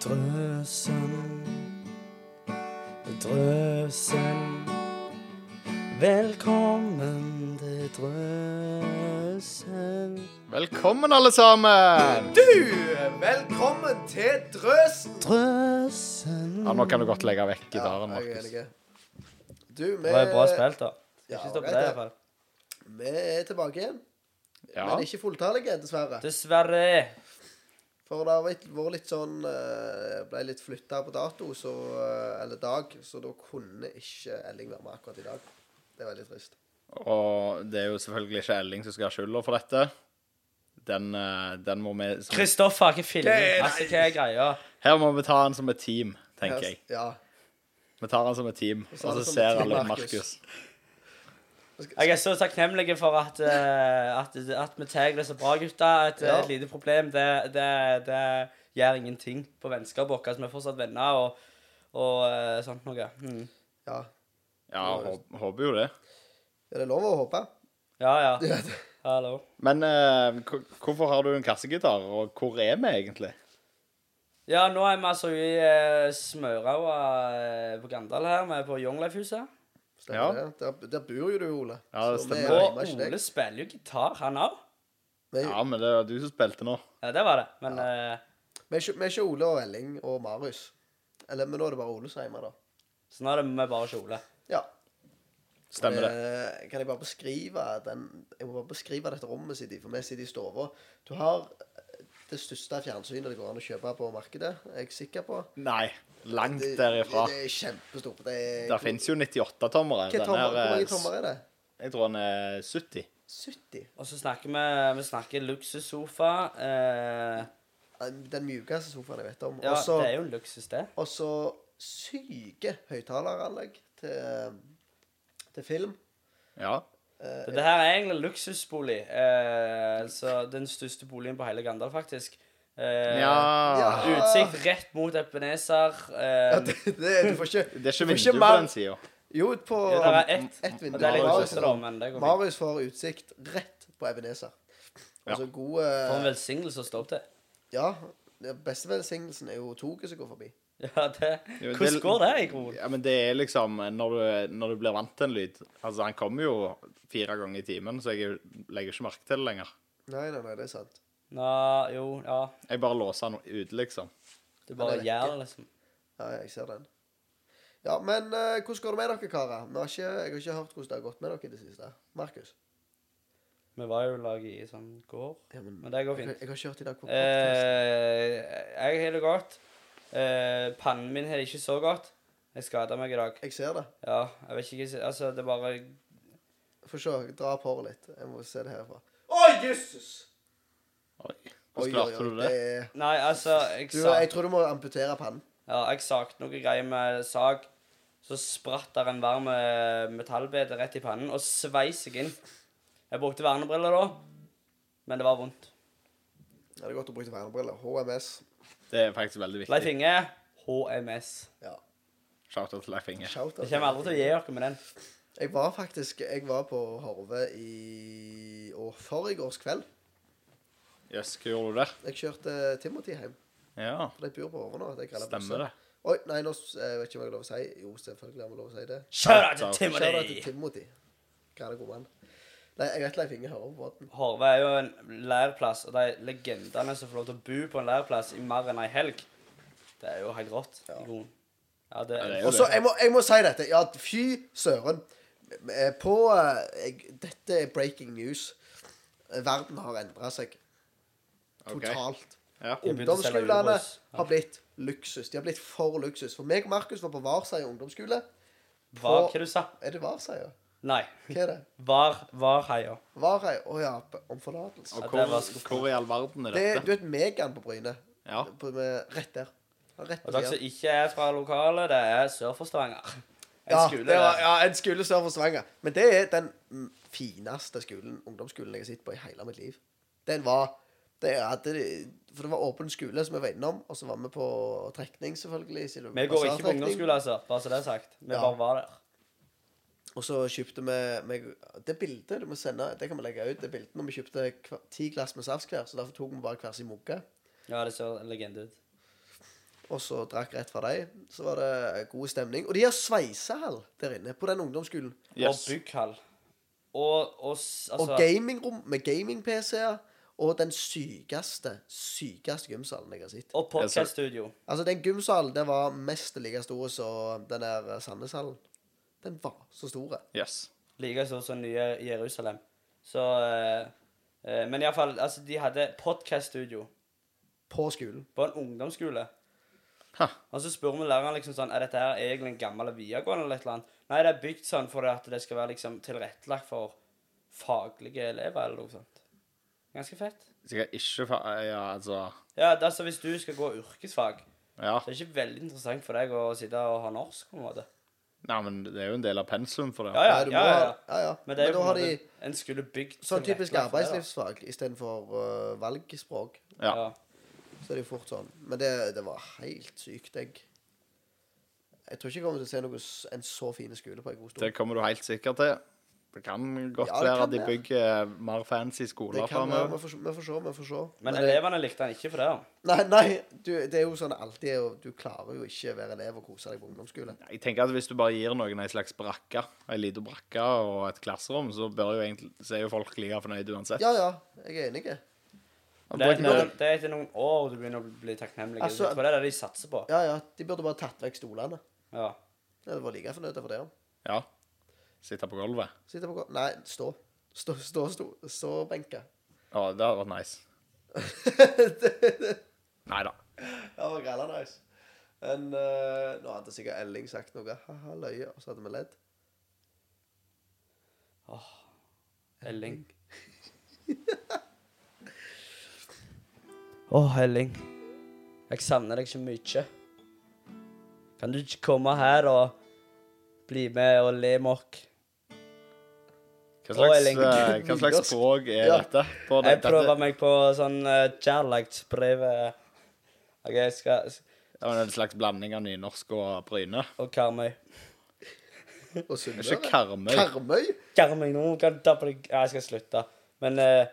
Drøsen, drøsen. Velkommen til drøsen. Velkommen, alle sammen! Du, velkommen til Drøsen. Drøsen. Ja, Nå kan du godt legge vekk gitaren, Markus. Du, vi, Det var bra spilt, da. Ja, Ikke stopp det. iallfall. vi er tilbake igjen, Ja. men ikke fulltallige, dessverre. Dessverre. For det har vært, litt sånn eh, Ble litt flytta på dato, så, eh, eller dag, så da kunne ikke Elling være med akkurat i dag. Det er veldig trist. Og det er jo selvfølgelig ikke Elling som skal ha skylda for dette. Den, eh, den må vi som, Kristoffer har ikke filmet. Altså, hva er greia? Her må vi ta han som et team, tenker jeg. Ja. Vi tar han som et team, og så ser alle Markus. Jeg er så takknemlig for at, eh, at, at vi tar det så bra, gutta. Et, Ja. et lite problem, det, det, det gjør ingenting på vennskapet vårt. Altså, vi er fortsatt venner og, og eh, sånt noe. Mm. ja. Ja, håp, håper jo det. Er det lov å håpe? Ja, ja. Ja, Hallo. Men uh, hvorfor har du en kassegitar, og hvor er vi egentlig? Ja, nå er vi altså i uh, Smøraua uh, på Gandal her. Vi er på Young Life-huset. Stemmer Ja. det? Der, der bor jo du, Ole. Ja, det stemmer. er Og ikke. Ole spiller jo gitar, han òg. Ja, men det var du som spilte nå. Ja, det var det. Men eh, vi, er ikke, er ikke Ole og Elling og Marius. Eller, men nå er det bare Ole som er hjemme, da. så nå er det vi bare Ole. Ja. Stemmer det. Eh, kan jeg bare beskrive den Jeg må bare beskrive dette rommet sitt i, for vi sitter i stua. Du har det største fjernsynet det går an å kjøpe på markedet, er jeg sikker på. Nei, langt Det, derifra. Det, det er kjempestort. Det er, Det fins jo 98-tommere. Hva tommer, Hvor mange tommer er det? Jeg tror den er 70. 70? Og så snakker vi Vi snakker luksussofa. Eh, Den mjukeste sofaen jeg vet om. ja, Også, det er jo en luksus, det. Og så syke høyttaleranlegg til, til film. Ja. Eh, Så det her er egentlig en luksusbolig. Eh, altså den største boligen på hele Gandal, faktisk. Eh, ja. Ja. Utsikt rett mot Ebenezer. ja, Eh, det, det, du får ikke Det er ikke vindu på den sida. Jo, på ja, det er ett. et vindu. Det er litt Marius- da, men det går fint. Marius får utsikt rett på Ebenezer. Ja. Altså gode For en velsignelse å stå opp til. Ja. Den beste velsignelsen er jo toget som går forbi. Ja, det Hvordan går det, i? Ja, men det er liksom når du, når du blir vant til en lyd Altså, han kommer jo fire ganger i timen, så jeg legger ikke merke til det lenger. Nei, nei, nei, det er sant. Nå, jo, ja. Jeg bare låser den ute, liksom. Det bare det gjør det, liksom. Ja, jeg ser den. Ja, men uh, hvordan går det med dere, karer? Vi har ikke, jeg har ikke hørt hvordan det har gått med dere i det siste. Markus? Vi var jo lag i sånn går. Ja, men, Men det går fint. jeg har ikke hørt i dag på podcast. Eh, jeg har det godt. Eh, pannen min har det ikke så godt. Jeg skada meg i dag. Jeg ser det. Ja, jeg vet ikke jeg. Altså, det er bare Få se. Dra opp håret litt. Jeg må se det herfra. Å, jøsses! Oi. Hvordan klarte du det? Nei, altså Jeg, Du, sa, jeg tror du må amputere pannen. ja, jeg sakte noe greier med sag. Så spratt der en varm eh, metallbete rett i pannen og sveis seg inn. Jeg brukte vernebriller da, men det var vondt. Ja, det er godt å bruke vernebriller. HMS. Det er faktisk veldig Leif viktig. Inge, HMS. Ja. Shout-out til Leif Inge. Shout Jeg kommer aldri til å gi dere med den. Jeg var faktisk Jeg var på Horve i og forrige kveld. Jøss, hva gjorde du der? Jeg kjørte Timothy hjem. Ja, For de bor på Horve nå. at stemmer det. Oi, nei, nå jeg vet ikke om jeg har lov å si Jo, selvfølgelig har vi lov å si det. Kjør deg til Timothy! Kjør deg til Timothy! Hva er det, god mann. Nei, jeg vet Leif Inge hører på båten. Horve er jo en leirplass, og de legendene som får lov til å bo på en leirplass i mer enn ei helg, det er jo helt rått. Ja, Ja, det er er jo Og så, jeg, må- jeg må si dette. Ja, fy søren. Eh, På eh, jeg, Dette er breaking news. Verden har endra seg Ok. totalt. Ja. Ungdomsskolene. Ja. har blitt luksus. De har blitt for luksus. For meg og Markus var på Varseia ungdomsskole. Var, hva du sa Er det Varseia? Nei. Hva er det? Var, Varheia. Varheia? Å ja, om forlatelse. Og hvor, ja, var hvor i all verden er dette? Det er, et du vet Megan på Bryne? Ja. På, med, rett der. Rett Og på dere som ikke er fra lokalet, det er sør for Stavanger. En Ja, skole det var, ja, en skole sør for Stavanger. Men det er den fineste skolen, ungdomsskolen jeg har sett på i hele mitt liv. Den var det hadde, For det var åpen skole, som vi var innom. Og så var vi på trekning, selvfølgelig. det Vi går ikke på ungdomsskole, altså. Bare så det er sagt. Vi Ja. bare var der. Og så kjøpte vi vi Det bildet du må sende, det kan vi legge ut. Det bildet når vi kjøpte kva- ti glass med saft hver, så derfor tok vi bare hver sin mugge. Ja, det ser en legende ut. Og så drakk rett fra dem. Så var det god stemning. Og de har sveisehall der inne på den ungdomsskolen. Yes. Og bygghall. Og, og altså Og gamingrom med gaming-PC-er. Og den sykeste, sykeste gymsalen jeg har sett. Og podcaststudio. Altså, den gymsalen den var mest like stor som den der Sandneshallen. Den var så stor. yes. Like stor som nye Jerusalem. Så uh, uh, Men iallfall, altså, de hadde podcaststudio På skolen. på en ungdomsskole. Ha. Og så spør vi læreren liksom sånn Er dette her egentlig en gammel videregående eller et eller annet? Nei, det er bygd sånn for at det skal være liksom tilrettelagt for faglige elever eller noe sånt. Ganske fett. Sikkert ikke fa... Ja, altså Ja, altså hvis du skal gå yrkesfag, Ja. så er det ikke veldig interessant for deg å sitte og ha norsk, på en måte. Nei, men det er jo en del av pensum for det. Ja, ja, Nei, ja, ja, ha- ja. ja. Men det er jo da har de En skulle bygd sånn typisk arbeidslivsfag istedenfor uh, valgspråk. Ja. Ja. Så er det jo fort sånn. Men det, det var helt sykt. Jeg Jeg tror ikke jeg kommer til å se noe, en så fin skole på en god stund. Det kommer du helt sikkert til. Det kan godt Ja, det være kan at de være. bygger mer fancy skoler Det kan være. framover. Vi får, vi får se. Vi får se. Men det- elevene likte han ikke for det. da. Nei, nei du, det er jo sånn alltid er jo, Du klarer jo ikke å være elev og kose deg på ungdomsskole. Jeg tenker at Hvis du bare gir noen en slags brakke, en lita brakke og et klasserom, så, bør jo egentlig, så er jo folk like fornøyd uansett. Ja, ja. Jeg er enig. Det er, etter, det er etter noen år du begynner å bli takknemlig. Altså- for det er det de satser på. Ja, ja. De burde bare tatt vekk stolene. Ja. Ja, det var like fornøyd for det. Ja. Sitte på gulvet. Sitte på gulvet. Nei, stå. Stå, stå, stå, stå benke. Ja, det hadde vært nice. Nei da. Det var grella nice. Men uh, nå hadde sikkert Elling sagt noe. ha-ha, løye. Og så hadde vi ledd. Åh, Elling. Å, Elling. Jeg savner deg så mye. Kan du ikke komme her og bli med og le med oss? Hva slags, eh, hva slags språk er Ja. dette? På det- Jeg prøver dette- meg på sånn uh, eh, OK, jeg skal var en slags blanding av nynorsk og Bryne. Og Karmøy. Og Sunnmøre. ikke Karmøy. Karmøy? Karmøy, nå kan du ta på deg Ja, jeg skal slutte. Men uh,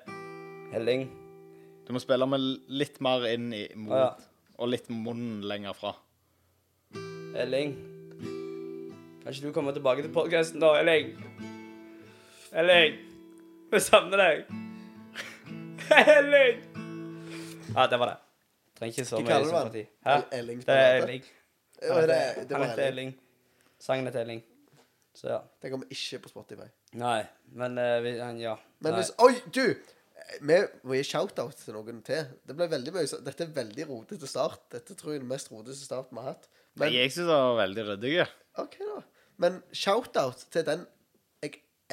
Elling Du må spille med litt mer inn i mot, ja. og litt munnen lenger fra. Elling. Kan ikke du komme tilbake til podkasten da, Elling? Elling. Vi savner deg. Elling. Ja, det var det. Trenger ikke så Hva mye kaller du han? sympati. Hæ? El- Elling Det er Elling. Ja, det, det Han var heter Elling. Elling. Sangen heter Elling. Så ja. Den kommer ikke på Spotify. Nei, men eh, vi, han, ja. Men Nei. hvis Oi, du! Vi må gi shout-out til noen til. Det ble veldig mye så- Dette er veldig rotete start. Dette tror jeg er den mest rotete starten vi har hatt. Men, Jeg syns det var veldig ryddige. OK, da. Men shout-out til den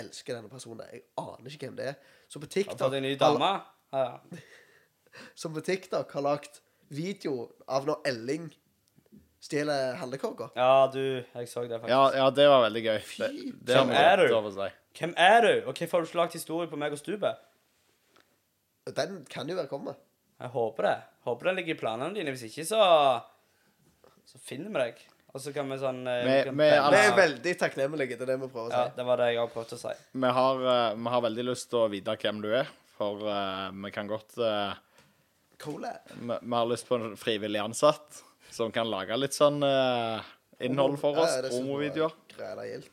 elsker denne personen. Jeg aner ikke hvem det er. Som på Har TikTok, fått en ny dame. Ja, ja. som på TikTok har lagt video av når Elling stjeler handlekaka. ja, du Jeg så det, faktisk. Ja, ja, det var veldig gøy. Det, det har Hvem er du? Hvem er du? Og hvorfor har du ikke lagt historie på meg og Stube? Den kan jo være kommet. Jeg håper det. Håper den ligger i planene dine. Hvis ikke, så Så finner vi deg. Og så kan vi sånn eh, vi kan med Vi er veldig takknemlige. Det er det vi prøver å si. Ja, det var det jeg har prøvd å si. Vi har, eh, vi har veldig lyst til å vite hvem du er, for uh, vi kan godt uh, Cool. vi, vi har lyst på en frivillig ansatt som kan lage litt sånn uh, innhold for oss. Ja, det er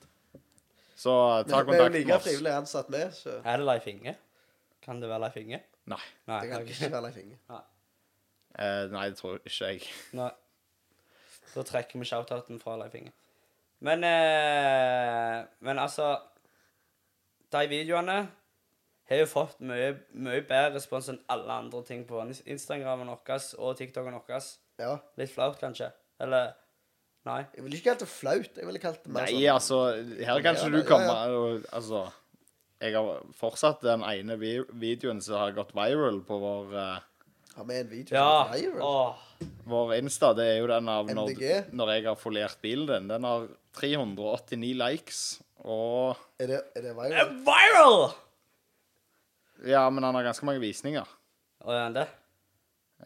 så ta kontakt med oss. Vi vi er jo like frivillig ansatt med, så Er det Leif Inge? Kan det være Leif Inge? Nei. Nei. det kan okay. ikke være Leif Inge. Eh, nei, det tror ikke jeg. Nei. Da trekker vi shoutouten fra Leif Inge. Men eh, Men altså De videoene har jo fått mye, mye bedre respons enn alle andre ting på Instagramen vår og TikToken vår. Ja. Litt flaut, kanskje? Eller Nei. Jeg ville ikke kalt det flaut. Jeg ville kalt det mer Nei, sånn altså, her kan ikke ja, du komme ja. og Altså, jeg har fortsatt den ene videoen som har gått viral på vår eh, Ha med en video Ja. er. Åh. Vår Insta, det er jo den av når, MDG. når jeg har foliert bilen din. Den har 389 likes, og Er det, er det Det viral? er viral! Ja, men han har ganske mange visninger. Å, er han det?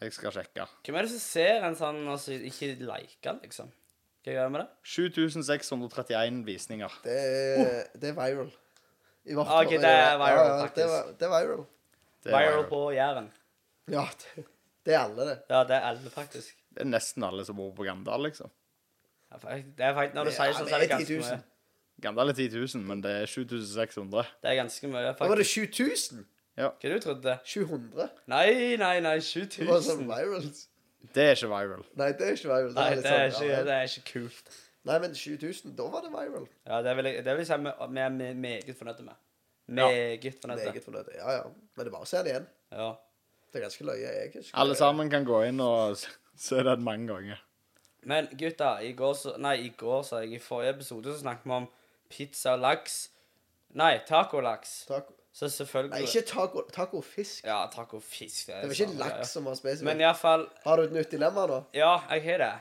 Jeg skal sjekke. Hvem er det som ser en sånn og så ikke liker den, liksom? Hva gjør jeg med det? 7631 visninger. Det er, det er viral. I hvert Ok, det er viral, ja, ja, faktisk. Det, var, det er viral. Det er Viral på Jæren. Ja, det, Det er alle, det. Ja, det er alle, faktisk. Det er nesten alle som bor på Gandal, liksom. Ja, Det er faktisk, Når du sier sånn, så er det ganske mye. Gandal er 10 000, men det er 7600. Det er ganske mye, faktisk. Da var det 7000. Ja. Hva du trodde 700. Nei, nei, nei, 7000. Det var sånn 7000. Det er ikke viral. Nei, det er ikke viral. Nei, er, det er sånn, ikke, ja, det er ikke kult. Nei, men 7000, da var det viral. Ja, det vil jeg, det vil jeg si vi er meget fornøyde med. Meget fornøyde. Meget fornøyd. Ja, ja. Men det er bare å se det igjen. Ja. Det er ganske løye. Jeg husker- Alle sammen kan gå inn og se den mange ganger. Men gutta, i går så Nei, i går, sa jeg. I forrige episode så snakket vi om pizza og laks. Nei, tacolaks. Taco. Så selvfølgelig Nei, ikke taco. tacofisk. fisk. Ja, taco Det, fisk. Det var ikke laks som var spesifikt. Men iallfall Har du et nytt dilemma nå? Ja, jeg har det.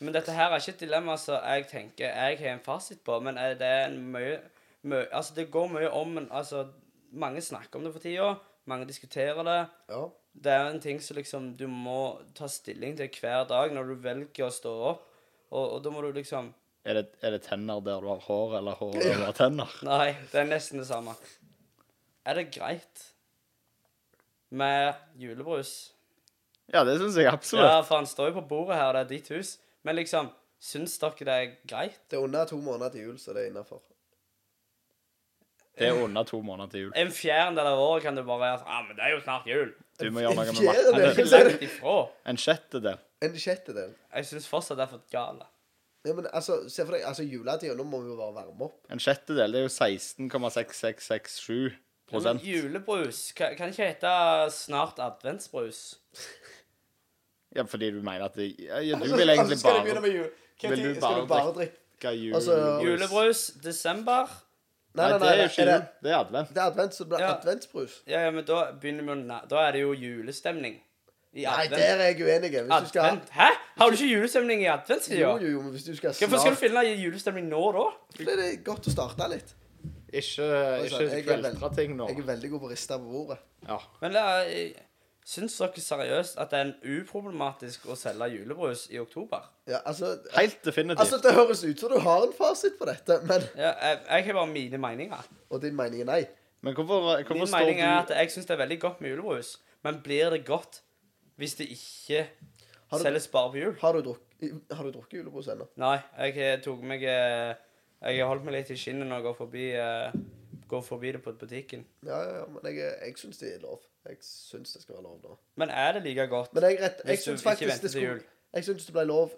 Men dette her er ikke et dilemma som jeg tenker jeg har en fasit på, men er det er en mye, mye Altså, det går mye om men, Altså, mange snakker om det for tida. Mange diskuterer det. Ja. Det er en ting som liksom du må ta stilling til hver dag når du velger å stå opp. Og, og da må du liksom Er det, er det tenner der du har hår, eller hår der du har tenner? Nei, det er nesten det samme. Er det greit med julebrus? Ja, det syns jeg absolutt. Ja, for han står jo på bordet her, det er ditt hus. Men liksom, syns dere det er greit? Det er under to måneder til jul, så det er innafor. Det er under to måneder til jul. En fjerdedel av året kan du bare si ah, men det er jo snart jul. Du må gjøre noe med er matten. ikke langt ifra. En sjettedel. En sjettedel. Jeg syns fortsatt det er for gale. Ja, men altså, se for deg, altså juletida, nå må vi jo bare varme opp. En sjettedel det er jo 16,6667 Ja, men julebrus kan, kan ikke hete snart adventsbrus. Ja, fordi du mener at det, ja, Du Altså, vil egentlig altså, skal du begynne bare med jul? Vil du bare du bare drikke drikke jul... Altså, Julebrus, desember. Nei, nei, Nei, nei, det er jo ikke er det, jul. Det er advent. det er advent, så det blir Ja. adventsbrus. Ja, ja, men da begynner vi å na- Da er det jo julestemning. I Nei, advent. der er jeg uenig. Hvis du skal Advent? Hæ? Har du ikke julestemning i adventstida? Jo, jo, jo, men hvis du skal Hvorfor skal du snart finne julestemning nå, da? Så er det godt å starte litt. Ikke, ikke jeg er ting nå. Jeg er veldig god på å riste på bordet. Ja. Men uh, syns dere seriøst at det er en uproblematisk å selge julebrus i oktober? Ja, altså, Helt definitivt. altså Det høres ut som du har en fasit på dette, men Ja, jeg, jeg har bare mine meninger. Og din mening er nei. Men hvorfor, hvorfor Min står mening er du at jeg syns det er veldig godt med julebrus. Men blir det godt hvis det ikke du- selges bare på jul? Har du, drukket, har du drukket julebrus ennå? Nei, jeg tok meg eh, Jeg har holdt meg litt i skinnet når jeg går forbi, eh, går forbi det på butikken. Ja, ja, ja, men jeg, jeg syns det er lov. Jeg syns det skal være lov nå. Men er det like godt? Men jeg, rett, jeg Hvis du syns ikke faktisk venter det til skulle jul. Jeg syns det ble lov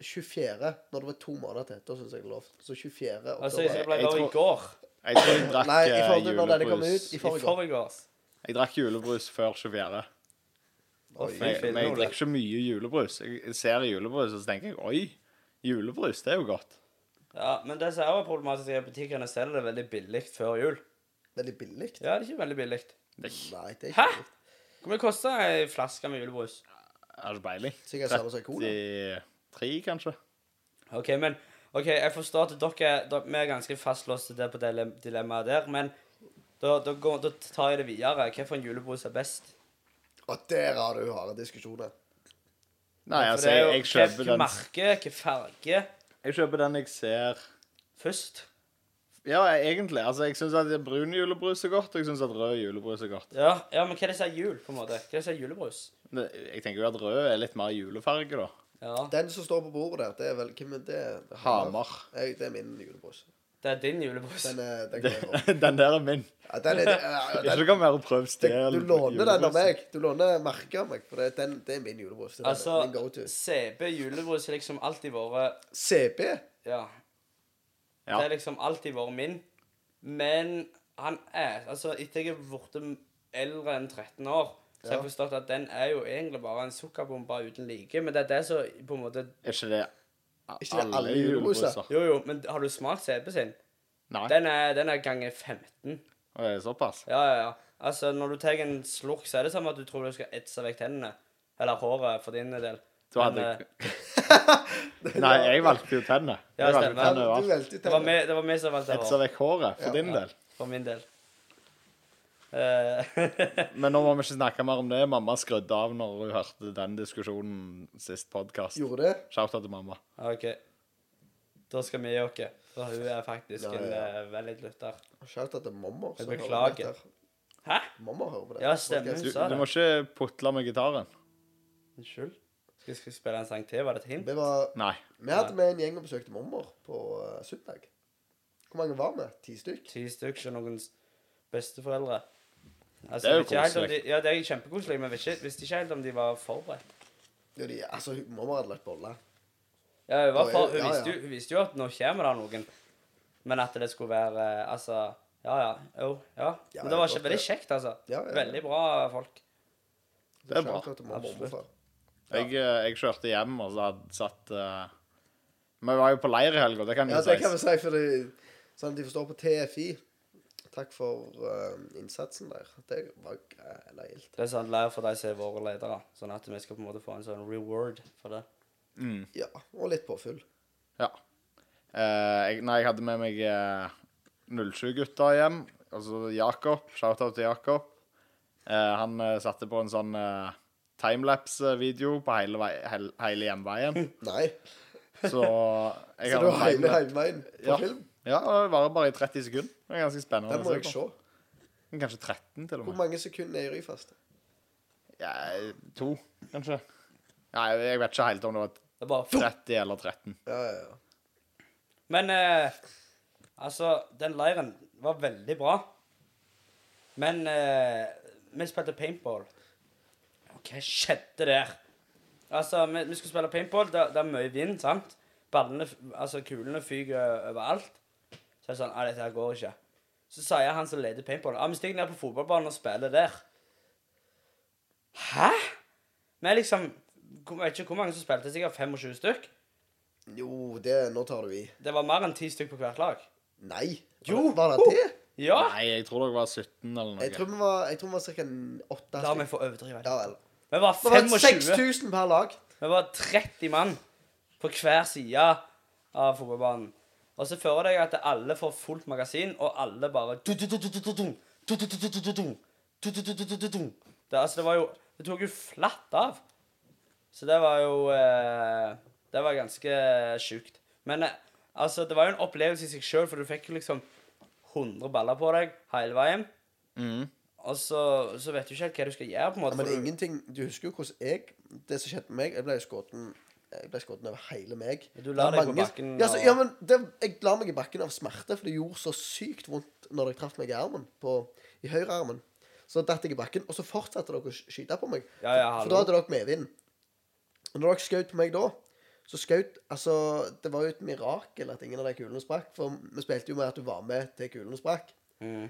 24. Når det var to måneder til. Da syns jeg det er lov. Så 24. oktober. Altså, jeg ble lov i går. Jeg tror jeg drakk Nei, i eh, forhold til når denne kom ut. I forgårs. Jeg drakk julebrus før 24. Oi. Men, fillen, men jeg drikker ikke mye julebrus. Jeg ser julebrus, og så tenker jeg oi, julebrus, det er jo godt. Ja, men det som er problematisk, er at butikkene selger det veldig billig før jul. Veldig billig. Ja, det er ikke veldig billig. Det Nei, det er Hæ? ikke billig. Hvor mye koster ei flaske med julebrus? er ikke peiling. Sikkert samme som cola. 33, kanskje? OK, men ok, jeg forstår at dere, dere Vi er ganske fastlåste der på det dilemmaet der, men da, da, går, da tar jeg det videre. Hvilken julebrus er best? Og der har du harde diskusjoner. Nei, altså, jeg, jeg kjøper hvilken den merke, hvilken farge Jeg kjøper den jeg ser først. Ja, egentlig. Altså, jeg syns at brun julebrus er godt, og jeg syns at rød julebrus er godt. Ja, ja, men hva er det som er jul, på en måte? Hva er det som er julebrus? Men Jeg tenker jo at rød er litt mer julefarge, da. Ja, Den som står på bordet der, det er vel Hvem er det? Hamar. Jeg, det er min julebrus. det er din julebrus. Den er, den. Den der er min. Ja, den er, Ikke den, kan være å prøve stjel. du låner den av meg. Du låner merket av meg. For det, den, det er min julebrus. Det er Altså, min. CB julebrus har liksom alltid vært CB? Ja. Ja. Det har liksom alltid vært min. Men han er Altså, etter jeg er blitt eldre enn 13 år, så har jeg forstått at den er jo egentlig bare en sukkerbombe uten like. Men det er det som på en måte Er ikke det Ikke alle alle julebruser? Jo, jo, men har du smakt CP sin? Nei. Den er, den er ganger 15. Og det er såpass? Ja, ja, ja. Altså, når du tar en slurk, så er det som at du tror du skal etse vekk tennene. Eller håret, for din del. Du hadde Men, ikke Nei, jeg valgte jo tennene. Ja, Jeg valgte stemmer. Tennene du overalt. velger Det var vi det var vi som valgte Etsa hår. vekk håret, for Ja. din Ja. del. For min del. Eh, Men nå må vi ikke snakke mer om det. Mamma skrudde av når hun hørte den diskusjonen sist podkast. Gjorde det? Shout-out til mamma. OK. Da skal vi gi oss. For hun er faktisk Ja, en ja. uh, veldig lytter. Shout out til mommer. Jeg som hører beklager. på dette. Hæ? Mommer hører på det. Ja, stemmer. Du, Hun sa du det. må ikke putle med gitaren. Unnskyld? Skal vi spille en sang til? Var det et hint? Vi, var, Nei. vi hadde med en gjeng og besøkte mormor på uh, søndag. Hvor mange var vi? Ti stykk? Ti stykker og noens besteforeldre. Altså, Det er jo vet ikke helt om koselig. De, ja, det er kjempekoselig, men vet ikke, visste ikke helt om de var forberedt. Ja, de, altså, mormor hadde lagt boller. Ja, hun, var Å, for, ja, hun, ja. visste jo, hun visste jo at nå kommer det noen, men at det skulle være eh, Altså, ja, ja. Jo, ja. Ja, Men det var godt, ikke veldig kjekt, altså. Ja, ja, ja. Veldig bra folk. Det er bra. Shout out til mormor og Absolutt. morfar. Jeg, eh, jeg kjørte hjem, og så hadde satt uh, Vi var jo på leir i helga, det kan Ja, jo det kan vi si, for sånn at de forstår på TFI. Takk for uh, innsatsen der. Det var græla gildt. Det er sånn leir for de som er våre ledere, sånn at vi skal på en måte få en sånn reward for det. Mm, Ja, og litt påfyll. ja. Uh, jeg, nei, jeg hadde med meg uh, 07-gutta hjem. Altså Jakob. Shout-out til Jakob. Uh, han satte på en sånn uh, timelapse-video på hele, vei, hele, hele hjemveien. Nei. Så jeg Så har du en har hele hjemveien på Ja. film? Ja, og det varer bare i 30 sekunder. Det er ganske spennende. Den må jeg se. Kanskje 13 til og med. Hvor mange sekunder er Ryfast? Ja, to, kanskje. Ja, jeg, vet ikke helt om det var Det er bare 30 eller 13. Ja, ja, ja. Men eh, altså, den leiren var veldig bra. Men eh, vi spilte paintball. Hva skjedde der? Altså, vi, vi skulle spille paintball. Det, det er mye vind, sant? Ballene, altså kulene fyker overalt. Så jeg det sånn Nei, dette her går ikke. Så sier han som leder paintball Ja, vi stikker ned på fotballbanen og spiller der. Hæ? Vi er liksom Jeg vet ikke hvor mange som spilte, sikkert 25 stykk. Jo, det Nå tar du i. Det var mer enn ti stykk på hvert lag. Nei. Jo. Var det det? Ja! Nei, jeg tror dere var 17 eller noe. Jeg tror vi var, var ca. åtte La meg få overdrive. Ja vel. Vi var Det var 25. 6000 per lag. Vi var 30 mann på hver side av fotballbanen. Og så fører det at alle får fullt magasin, og alle bare det, altså, det var jo Det tok jo flatt av. Så det var jo eh, Det var ganske sjukt. Men eh, altså, det var jo en opplevelse i seg sjøl, for du fikk jo liksom 100 baller på deg hele veien. Mhm. Og så, så vet du ikke helt hva du skal gjøre. på en måte. Ja, Men for ingenting Du husker jo hvordan jeg Det som skjedde med meg Jeg ble skutt Jeg ble skutt over hele meg. Du la deg mange... på bakken Ja, så, ja men det, Jeg la meg i bakken av smerte, for det gjorde så sykt vondt når jeg traff meg i armen. På, I høyrearmen. Så datt jeg i bakken, og så fortsatte dere å skyte på meg. Ja, ja, For hallo. da hadde dere medvind. Og når dere skjøt på meg da, så skjøt Altså, det var jo et mirakel at ingen av de kulene sprakk. For vi spilte jo med at du var med til kulene sprakk. Mm.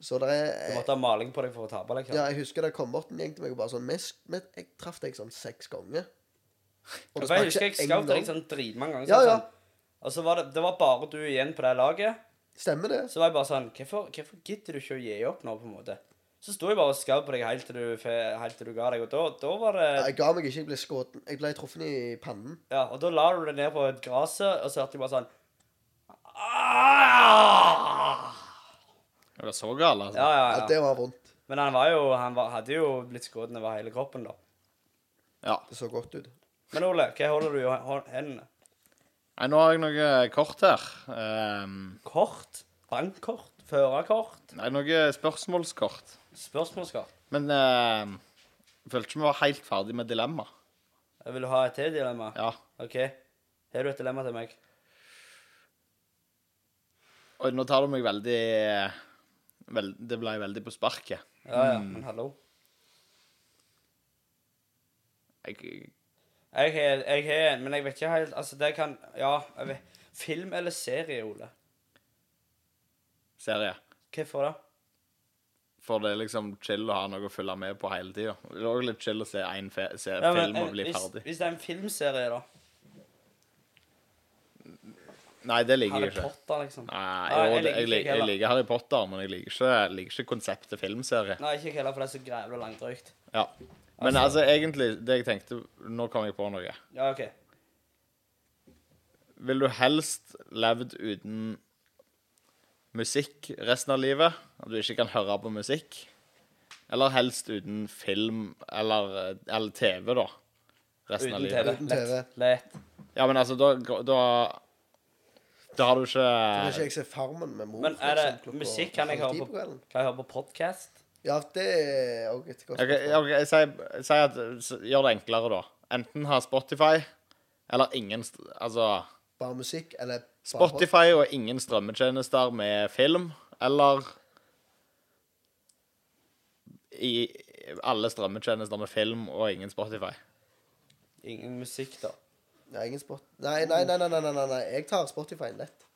Så det Du er måtte ha maling på deg for å tape, liksom. Ja, jeg husker det kom bort en gjeng til meg og bare sånn «Mes- men Jeg traff deg sånn seks ganger. Og det For jeg en husker jeg husker jeg skjøt deg gang. sånn dritmange ganger. Ja, ja. Sånn. Og så var det, det var bare du igjen på det laget. Stemmer det? Så var jeg bare sånn Hvorfor, hvorfor gidder du ikke å gi opp nå, på en måte? Så sto jeg bare og skjøt på deg helt til du, helt til du ga deg, og da, da var det Jeg ga meg ikke. Jeg ble skutt. Jeg ble truffet i pannen. Ja, og da la du deg ned på et gresset, og så hørte jeg bare sånn «Ah!» Det var så galt, altså. Ja, ja, Ja, det var vondt. Men han var jo Han var, hadde jo blitt skutt over hele kroppen, da. Ja. Det så godt ut. Men Ole, hva holder du i hå- hendene? Nei, nå har jeg noe kort her. Ehm, Kort? Bankkort? Førerkort? nei, noe spørsmålskort. Spørsmålskort? Men ehm, jeg følte ikke vi var helt ferdig med dilemma. Jeg Vil du ha et til dilemma? Ja. OK. Har du et dilemma til meg? Og nå tar du meg veldig vel, Det ble veldig på sparket. Ja, ja, men hallo. Jeg, Jeg har jeg har en, men jeg vet ikke helt Altså, det kan Ja, jeg vet Film eller serie, Ole? serie. Hvorfor det? For det er liksom chill å ha noe å følge med på hele tida. Det er også litt chill å se én film Ja, men, film og eh, bli hvis, ferdig. hvis det er en filmserie, da? Nei, det liker Harry jeg ikke. Potter, liksom? Nei, jo, jeg liker jeg, liker, jeg liker Harry Potter, men jeg liker ikke, jeg liker ikke konseptet filmserie. Nei, ikke heller, for det er så grævlig langdrygt. Ja. Men Altså- altså, egentlig, det jeg tenkte Nå kom jeg på noe. Ja, OK. Vil du helst levd uten musikk resten av livet? At du ikke kan høre på musikk? Eller helst uten film eller, eller TV, da? Resten av Uten livet. TV. Uten Lett. TV. Lett. Ja, men altså, da Da, da har du Kan ikke ikke jeg se Farmen med mor? Men er det eksempel, musikk kan jeg høre halv ti på kvelden? Kan jeg høre på podkast? Ja, det er òg et godt Ok, spørsmål. ok, jeg sier, jeg sier at s- Gjør det enklere, da. Enten ha Spotify eller ingen st- Altså Bare musikk, eller bare Spotify og ingen strømmetjenester med film, eller i alle strømmetjenester med film og ingen Spotify. Ingen musikk, da. Nei, ingen spot... Nei, nei, nei, nei, nei, nei, nei, nei. Jeg tar Spotify lett.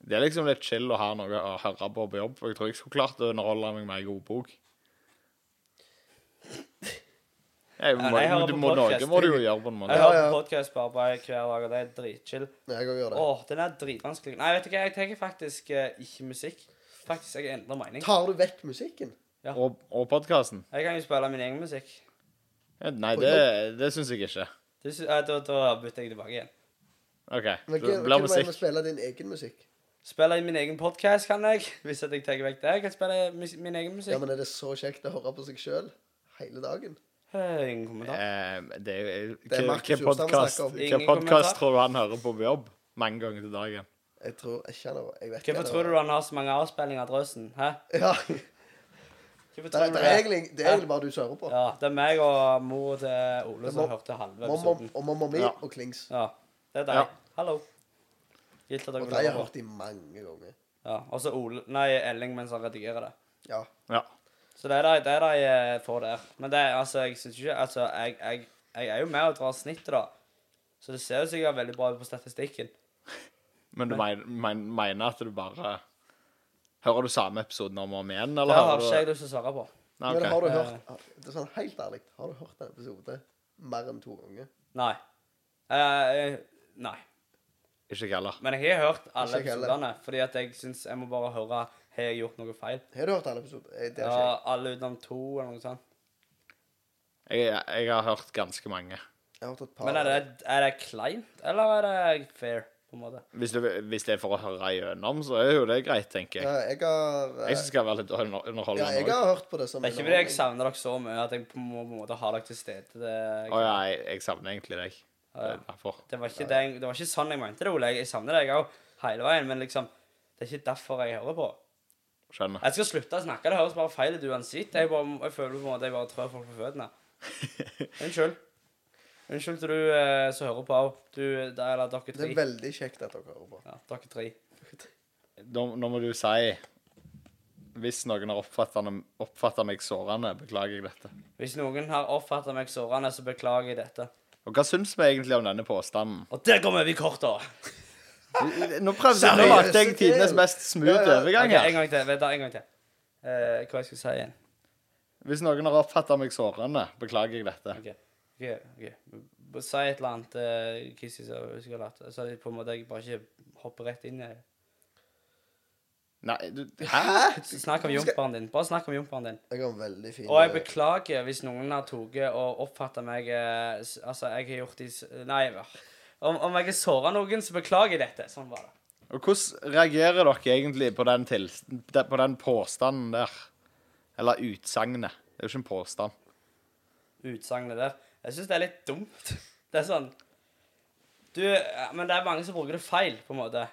Det er liksom litt chill å ha noe å høre på på jobb. Jeg tror jeg skulle klart å underholde meg med ei god bok. Jeg må, nei, jeg hører du på må, noe må du jo gjøre på en måte. Jeg hører på podkast bare, bare hver dag, og det er dritchill. Jeg òg gjør det. Åh, den er dritvanskelig. Nei, vet du hva, jeg tenker faktisk eh, ikke musikk. Faktisk, jeg endrer mening. Tar du vekk musikken? Og, og podkasten. Jeg kan jo spille min egen musikk. Nei, det, det syns jeg ikke. Eh, da, da bytter jeg tilbake igjen. OK. Men hva hva blir du med å musikk. spille din egen musikk? Spille i min egen podkast kan jeg, hvis at jeg tar vekk det. Jeg kan spille mus min egen musikk. Ja, men Er det så kjekt å høre på seg sjøl hele dagen? Eh, ingen kommentar. Eh, det er jo er Hva Markus Jostein vi podkast snakker om. Ingen podcast kommentar. tror du han hører på på jobb? Mange ganger til dagen. Jeg tror ikke han har Jeg vet Hvorfor tror du han har så mange avspillinger av drøsen? Hæ? Ja, det, er- det, er egentlig, det er egentlig bare du som hører på. Ja, det er meg og mor til Ole som hørte halve episoden. og mamma mi Ja. og Klings. Ja, det er deg. Ja. Hallo. Gilt at dere Og de har jeg hørt de mange ganger. Ja, og så Ole Nei, Elling mens han redigerer det. Ja. Ja. Så det er det er de eh, får der. Men det er altså, jeg syns ikke Altså, jeg, jeg, jeg er jo med og drar snittet, da. Så det ser jo sikkert veldig bra ut på statistikken. Men du men, men, mener at du bare Hører du samme episoden om og om igjen, Det eller har ikke jeg lyst til å svare på. Nei, Men har du Eh. hørt Det er sånn helt ærlig, har du hørt en episode mer enn to ganger? Nei. Uh, nei. Ikke jeg heller. Men jeg har hørt alle episodene, fordi at jeg syns jeg må bare høre Har jeg gjort noe feil? Har du hørt alle episoder? Eh, Det Ja, alle utenom to, eller noe sånt. Jeg, jeg har hørt ganske mange. Jeg har hørt et par. Men er det, er det kleint, eller er det fair, på en måte? Hvis, du, hvis det er for å høre igjennom, så er jo det greit, tenker Ja, jeg. jeg har Jeg det skal være litt under- Ja, jeg har hørt på det som Det er ikke fordi jeg savner dere så mye at jeg på en må- på en måte har dere til stede. Det, oh, ja, jeg, jeg savner egentlig deg. Ja, ja. er derfor. det, var ikke det, det var ikke sånn jeg mente det, Ole. Jeg savner deg òg hele veien, men liksom Det er ikke derfor jeg hører på. Skjønner. Jeg skal slutte å snakke. Det høres bare feil ut uansett. Jeg, bare, jeg føler på en måte jeg bare trør folk på føttene. Unnskyld. Unnskyld til du eh, som hører på òg. Du, det er dere Det er veldig kjekt at dere hører på. Ja, dere tre. Nå, nå må du si Hvis noen har oppfatta meg sårende, beklager jeg dette. Hvis noen har oppfatta meg sårende, så beklager jeg dette. Og hva syns vi egentlig om denne påstanden? Og der går vi over i korta. Nå prøvde nå Seriøst, lagde jeg det- tidenes mest smooth Ja, ja. overgang Ok, en gang til. Vent, da, en gang til. Uh, hva jeg skal si igjen? Hvis noen har oppfatta meg sårende, beklager jeg dette. OK. Ok, ok. Si et eller annet uh, jeg skulle hatt. Så på en måte jeg bare ikke hopper rett inn i det. Nei, du Hæ? Snakk om jumperen din. Bare snakk om jumperen din. Jeg har veldig fin Og jeg beklager hvis noen har tatt og oppfatta meg eh, Altså, jeg har gjort de Nei, om, om jeg har såra noen, så beklager jeg dette. Sånn var det. Og hvordan reagerer dere egentlig på den, til, på den påstanden der? Eller utsagnet. Det er jo ikke en påstand. Utsagnet der. Jeg syns det er litt dumt. Det er sånn Du Men det er mange som bruker det feil, på en måte.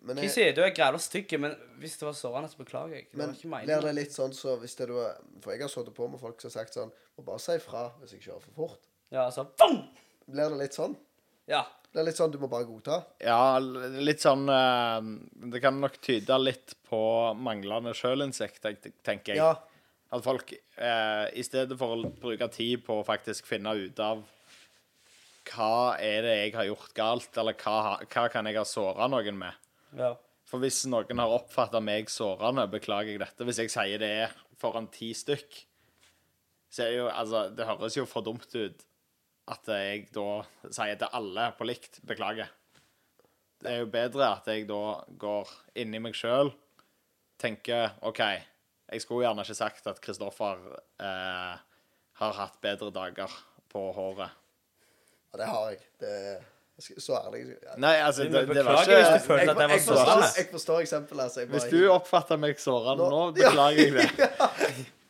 Men, jeg, du? er græla stygg, men hvis det var sårende, så beklager jeg. Det men blir det litt sånn så hvis det du er For jeg har sittet på med folk som har sagt sånn Må bare si ifra hvis jeg kjører for fort. Ja, så Boom! Blir det litt sånn? Ja. Det er litt sånn du må bare godta? Ja, litt sånn eh, Det kan nok tyde litt på manglende sjølinnsikt, tenker jeg. Ja. At folk eh, i stedet for å bruke tid på å faktisk finne ut av hva er det jeg har gjort galt, eller hva, hva kan jeg ha såra noen med? ja. For hvis noen har oppfatta meg sårende, beklager jeg dette. Hvis jeg sier det er foran ti stykk, så er det jo Altså, det høres jo for dumt ut at jeg da sier til alle på likt beklager. Det er jo bedre at jeg da går inn i meg sjøl, tenker OK, jeg skulle gjerne ikke sagt at Kristoffer eh, har hatt bedre dager på håret. Ja, det har jeg. Det er Så ærlig ja. Nei, altså, det, det var beklager hvis du føler at det var jeg, sårende. jeg forstår eksempelet. Altså, Hvis du oppfatter meg sårende nå, Nå- beklager jeg det.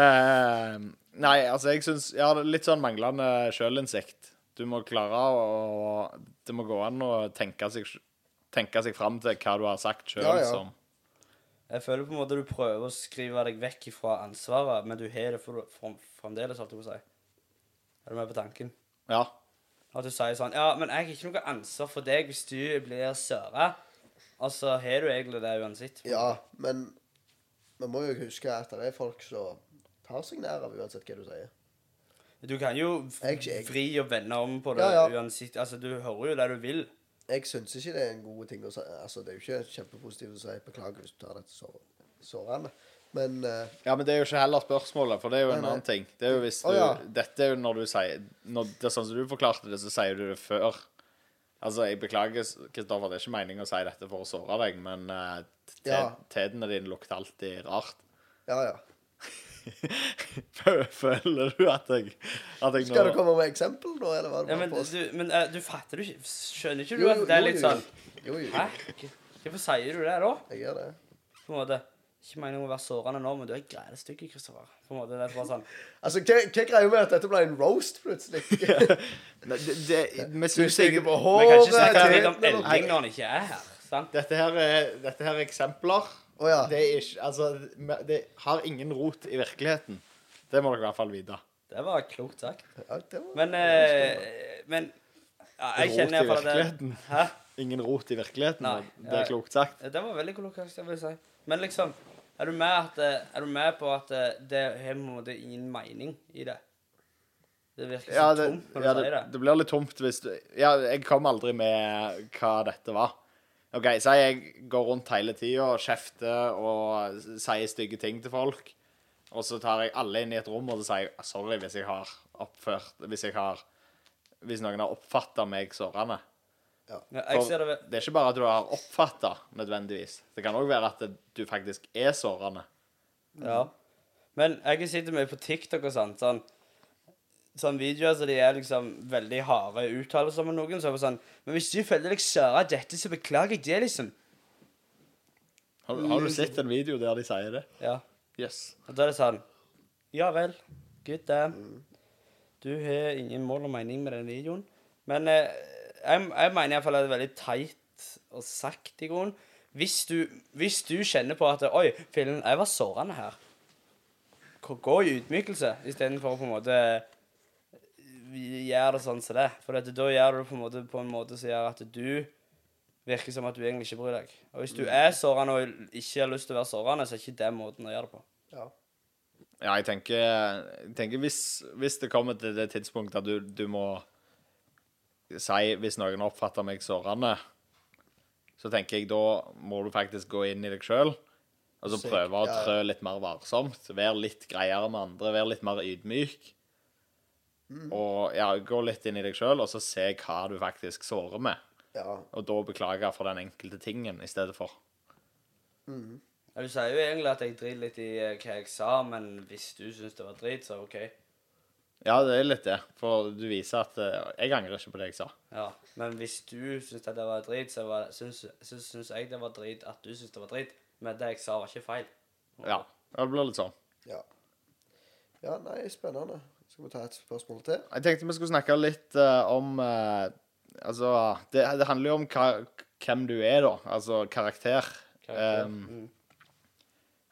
uh, nei, altså, jeg syns Ja, det er litt sånn manglende sjølinnsikt. Du må klare å Det må gå an å tenke seg, tenke seg fram til hva du har sagt sjøl Ja, ja. som Jeg føler på en måte du prøver å skrive deg vekk fra ansvaret, men du har det for, for, fremdeles, holdt jeg på å si. Er du med på tanken? Ja. At du sier sånn Ja, men jeg har ikke noe ansvar for deg hvis du blir søra. Og så har du egentlig det uansett. Ja, men vi må jo huske at det er folk som tar seg nær av uansett hva du sier. Du kan jo vri og vende om på det Ja, ja. uansett. Altså, du hører jo det du vil. Jeg syns ikke det er en god ting å si. Altså, det er jo ikke kjempepositivt å si 'beklager hvis du tar dette så sårende', men uh, Ja, men det er jo ikke heller spørsmålet, for det er jo Nei, en nei. annen ting. Det er jo hvis du, oh, ja. Dette er jo når du sier når det er Sånn som du forklarte det, så sier du det før. Altså, jeg beklager, Kristoffer, det er ikke meningen å si dette for å såre deg, men uh, Ja. tedene dine lukter alltid rart. ja, ja. Føler du at jeg, at jeg Skal du komme med eksempel nå, eller hva? Ja, men du, men uh, du fatter du ikke Skjønner ikke du Jo, at det er litt sånn Jo, jo, Hæ? Hvorfor sier du det, da? jeg gjør det. På en måte. Ikke meningen å være sårende nå, men du er grælestygg, Kristoffer. På en måte, det er bare sånn Altså, hva, hva greier med at dette ble en roast plutselig? Nei, det, det, Vi Du syns ikke på Vi kan ikke snakke litt om Elling når han ikke er her. sant? Dette her er, dette her er eksempler. Å ja. Det er ikke Altså, det har ingen rot i virkeligheten. Det må dere i hvert fall vite. Det var klokt sagt. ja det var, Men eh, Men ja, jeg Rot kjenner i iallfall at det virkeligheten. Hæ? Ingen rot i virkeligheten. Nei, det er ja. klokt sagt. Det var veldig klokt, jeg vil si. Men liksom Er du med, at, er du med på at det, det har på en måte ingen mening i det? Det virker så Ja, det, tomt når du ja det, sier det. det blir litt tomt hvis du Ja, jeg kom aldri med hva dette var. OK, si jeg går rundt hele tida og kjefter og sier stygge ting til folk. Og så tar jeg alle inn i et rom og så sier jeg sorry hvis jeg har oppført Hvis jeg har Hvis noen har oppfatta meg sårende. Ja, For det er ikke bare at du har oppfatta nødvendigvis. Det kan òg være at du faktisk er sårende. Ja. Men jeg sitter mye på TikTok og sånt, sånn Sånn videoer så de er liksom veldig harde uttalelser med noen. Så er det sånn Men hvis du føler deg såra av dette, så beklager jeg det, liksom. Har, har du sett en video der de sier det? Ja. Yes. Og da er det sånn Ja vel. Good damn. Du har ingen mål og mening med den videoen. Men eh, jeg, jeg mener iallfall at det er veldig teit og sagt i grunnen. Hvis du, hvis du kjenner på at Oi, filmen, jeg var sårende her. Gå- Gå i ydmykelse istedenfor å på en måte gjøre det sånn som det. For at da gjør du det på en måte på en måte som gjør at du virker som at du egentlig ikke bryr deg. Og hvis du er sårende og ikke har lyst til å være sårende, så er ikke det måten å gjøre det på. ja. Ja, jeg tenker, jeg tenker hvis, hvis det kommer til det tidspunktet at du, du må si Hvis noen oppfatter meg sårende, så tenker jeg da må du faktisk gå inn i deg sjøl. Og så prøve å trø litt mer varsomt. Være litt greiere med andre. Være litt mer ydmyk. Mm. Og ja, gå litt inn i deg sjøl, og så se hva du faktisk sårer med. ja. Og da beklage for den enkelte tingen i stedet for. Ja, Du sier jo egentlig at jeg driter litt i eh, hva jeg sa, men hvis du syns det var drit, så OK. Ja, det er litt det. For du viser at uh, Jeg angrer ikke på det jeg sa. Ja, Men hvis du syns det var drit, så var- syns, syns, syns jeg det var drit at du syns det var drit. Men det jeg sa, var ikke feil. Ja, det blir litt sånn. Ja. ja, nei, spennende. Skal vi ta et spørsmål til? Jeg tenkte vi skulle snakke litt uh, om uh, Altså, det, det handler jo om hva, hvem du er, da. Altså karakter. Karakter, Um, mm.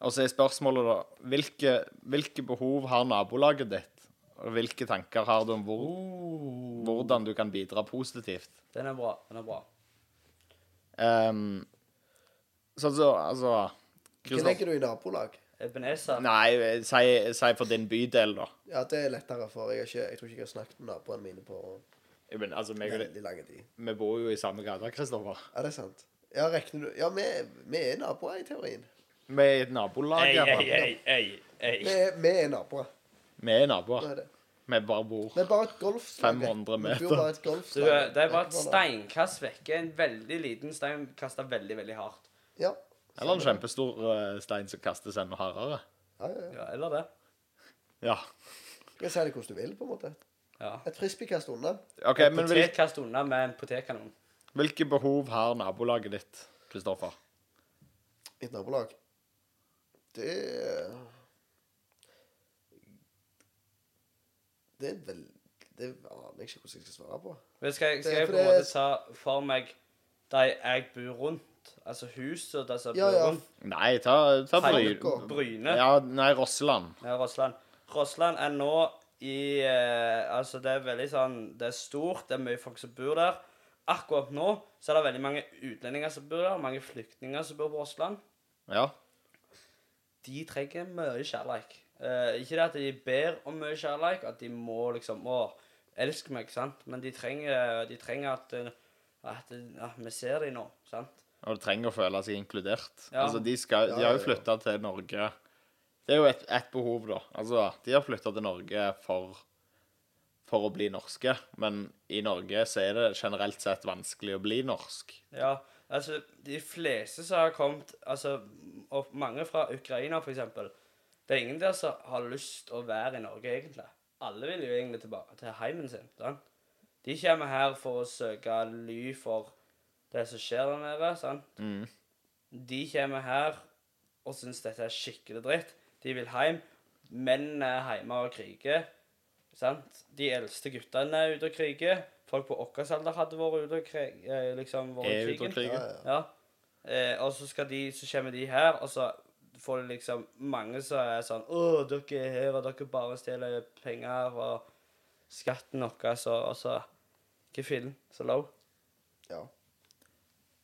Og så er spørsmålet, da Hvilke, hvilke behov har nabolaget ditt? Og hvilke tanker har du om hvor, Uh, hvordan du kan bidra positivt? Den er bra. Den er bra. Um, sånn så, altså Hva legger du i nabolag? Ebenezer. Nei, si, si for din bydel, da. Ja, det er lettere, for jeg, har ikke, jeg tror ikke jeg har snakket med naboene mine på mener, altså, meg og veldig lang tid. Vi bor jo i samme gate, Kristoffer. Ja, det er sant? Ja, regner du Ja, vi, vi er naboer i teorien. Vi er et nabolag. Ei, i ei, ei, ei, Vi er, vi er naboer. Vi er naboer. er det. Vi bare bor Vi er bare et golfslag. 500 Vi meter. bor bare et Du, golfslag. det er bare et Vekk steinkast vekke. En veldig liten stein kasta veldig, veldig hardt. Ja. Eller en kjempestor eh, stein som kastes enda hardere. Ja, ja, ja. Ja, eller det. Ja. Du kan si det hvordan du vil, på en måte. Ja. Et frisbeekast unna. Okay, Et potetkast unna med en potetkanon. hvilke behov har nabolaget ditt, Kristoffer? Mitt et nabolag. Det Det er vel Det aner jeg ikke hvordan jeg skal svare på. Men skal jeg, skal jeg på en måte ta for meg de jeg bor rundt, rundt. Altså huset altså, Ja, ja. rundt. Nei, ta, ta Bry... Bryne. Ja, nei, Rossland. Ja, Rossland. Rossland er nå i eh, Altså, det er veldig sånn Det er stort, det er mye folk som bor der. Akkurat nå så er det veldig mange utlendinger som bor der, mange flyktninger som bor på Rossland. Ja. De trenger mye kjærleik. Eh, ikke det at de ber om mye kjærleik, at de må liksom Å, elsk meg, sant? Men de trenger, de trenger at, eh, at ja, vi ser dem nå, sant? Og du trenger å føle seg inkludert. Ja. Altså, de, skal, de har jo flytta til Norge Det er jo et, et behov, da. Altså, de har flytta til Norge for, for å bli norske, men i Norge så er det generelt sett vanskelig å bli norsk. Ja, altså, de fleste som har kommet Altså, mange fra Ukraina, for eksempel. Det er ingen der som har lyst å være i Norge, egentlig. Alle vil jo egentlig tilbake til heimen sin. sant? De kommer her for å søke ly for det som skjer der nede. sant? Mm. De kommer her og syns dette er skikkelig dritt. De vil hjem. Mennene er hjemme og kriger. Sant? De eldste guttene er ute og kriger. Folk på vår alder hadde vært ute og krig, eh, liksom Er ute og kriger. Ja, ja. Ja. Eh, og så skal de, så kommer de her, og så får de liksom mange som er sånn Å, dere er her, og dere bare stjeler penger og skatten deres, og, så Ikke fillen så low. ja.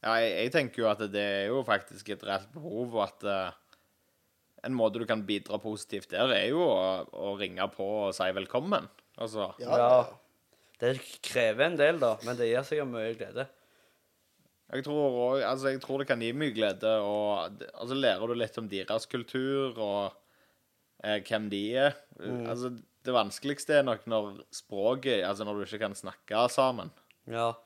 Ja, jeg, jeg tenker jo at det er jo faktisk et reelt behov, og at uh, en måte du kan bidra positivt der, er jo å, å ringe på og si velkommen. Altså, Ja, ja. Det krever en del, da, men det gir sikkert mye glede. jeg tror, også, altså, jeg tror det kan gi mye glede, og altså, lærer du litt om deres kultur, og eh, hvem de er. Altså, det vanskeligste er nok når språket, altså når du ikke kan snakke sammen. Ja.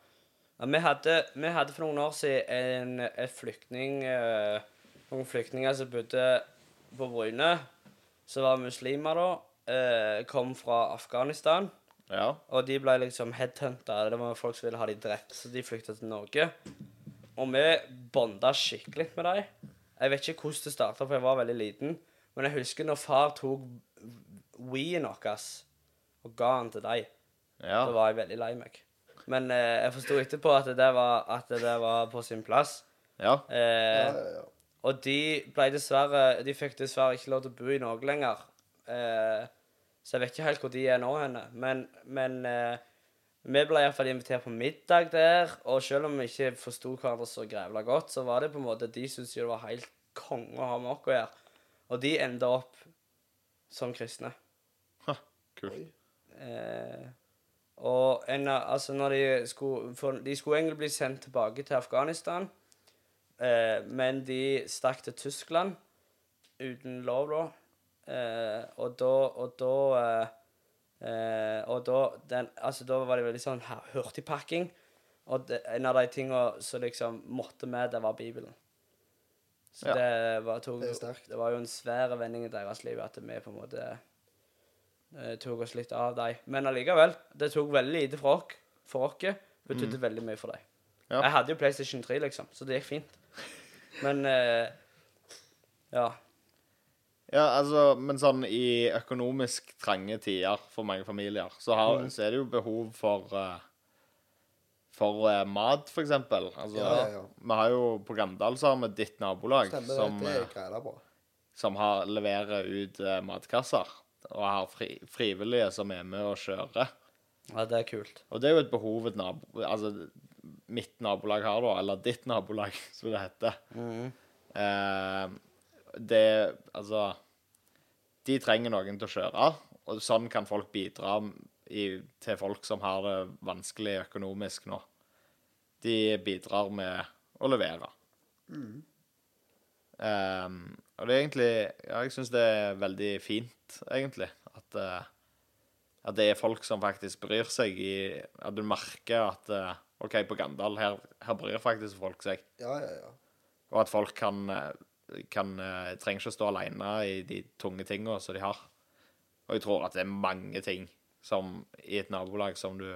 Ja vi, hadde, vi hadde for noen år siden en, en flyktning eh, Noen flyktninger som bodde på Bryne, som var muslimer da, eh, kom fra Afghanistan. Ja. Og de ble liksom headhunta. Det var folk som ville ha de drept, så de flykta til Norge. Og vi bonda skikkelig med dem. Jeg vet ikke hvordan det starta, for jeg var veldig liten. Men jeg husker når far tok Wien vår og ga den til dem. Ja. Da var jeg veldig lei meg. Men eh, jeg forsto etterpå at det, var, at det var på sin plass. ja. Eh, ja, ja, ja. og de ble dessverre De fikk dessverre ikke lov til å bo i Norge lenger. Eh, så jeg vet ikke helt hvor de er nå henne. Men, men eh, vi ble iallfall invitert på middag der. Og selv om vi ikke forsto hverandre så grævla godt, så var det på en måte De syntes jo det var helt konge å ha med oss å gjøre. Og de enda opp som kristne. Ha, Kult. Eh, og en, altså når de skulle for De skulle egentlig bli sendt tilbake til Afghanistan, eh, men de stakk til Tyskland uten lov, da. Eh, og da Og da eh, eh, Og da den, Altså, da var det veldig sånn hurtigpakking. Og det, en av de tinga som liksom måtte med, det var Bibelen. Så Ja. det, var, tog, Det det var jo en svær vending i deres liv at vi på en måte eh, tok oss litt av dem. Men allikevel, det tok veldig lite for oss. For oss betydde veldig mye for dem. Ja. Jeg hadde jo PlayStation 3, liksom, så det gikk fint. Men eh, ja. Ja, altså, men sånn i økonomisk trange tider for mange familier, så, har, så er det jo behov for uh, For uh, mat, for eksempel. Altså, Ja, ja, ja. Vi har jo på Gandal så har vi ditt nabolag Stemmer som, eh, er som har, leverer ut uh, matkasser. Og har fri, frivillige som er med og kjører. ja, det er kult. Og det er jo et behov et nabo, altså, mitt nabolag har, da. Eller ditt nabolag, som det heter. Eh, det Altså De trenger noen til å kjøre, og sånn kan folk bidra i, til folk som har det vanskelig økonomisk nå. De bidrar med å levere. Eh, og det er egentlig Ja, jeg syns det er veldig fint, egentlig, at uh, at det er folk som faktisk bryr seg i At du merker at uh, OK, på Gandal, her, her bryr faktisk folk seg. Ja, ja, ja. Og at folk kan, eh, kan uh, trenger ikke å stå alene i de tunge tingene som de har. Og jeg tror at det er mange ting som i et nabolag som du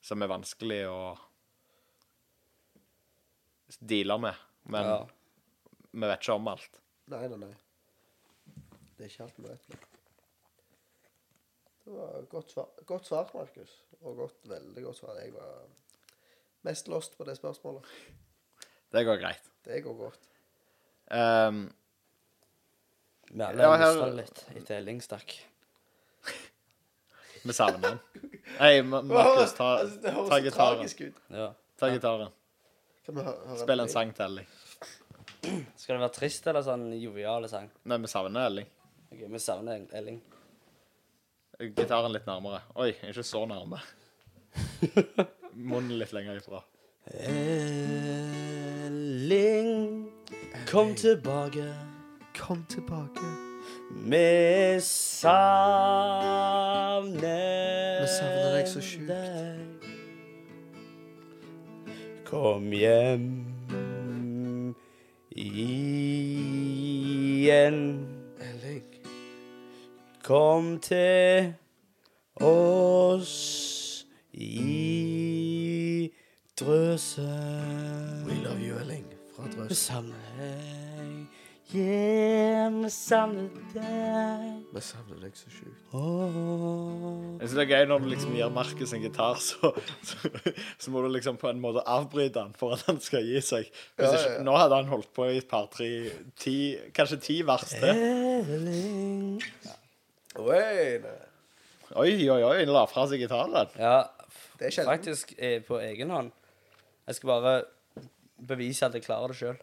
Som er vanskelig å deale med. Men Ja. Vi vet ikke om alt. Nei, nei, nei. Det er ikke alt vi vet. Det var godt svar, godt svar Markus. Og godt, veldig godt svar. Jeg var mest lost på det spørsmålet. Det går greit. Det går godt. Um, Vi alle Ja, her- mista litt etter Elling stakk. vi savner den. Hei, Markus, ta, Altså, ta gitaren. Ja. Ta gitaren. Spill en sang til Elling. Skal det være trist eller sånn jovial sang? Nei, vi savner Elling. Ok, Vi savner Elling. Gitaren litt nærmere. Oi, ikke så nærme. Munnen litt lenger ifra. Elling, kom tilbake. Kom tilbake. Vi savner Vi savner deg så sjukt. Kom hjem igjen. Kom til oss i Drøse. We love you, Elling. Fra Drøse. Drøs. Yeah, vi savner deg. Vi savner deg så sjukt. Jeg synes det er gøy når du liksom gir Markus en gitar, så, så, så må du liksom på en måte avbryte han for at han skal gi seg. Hvis Ja, ja, ikke, ja. nå hadde han holdt på i et par-tre ti, Kanskje ti vers til. Elling. Oi. Oi, oi, han la fra seg gitaren. Ja, Det er faktisk eh, på egen hånd. Jeg skal bare bevise at jeg klarer det sjøl.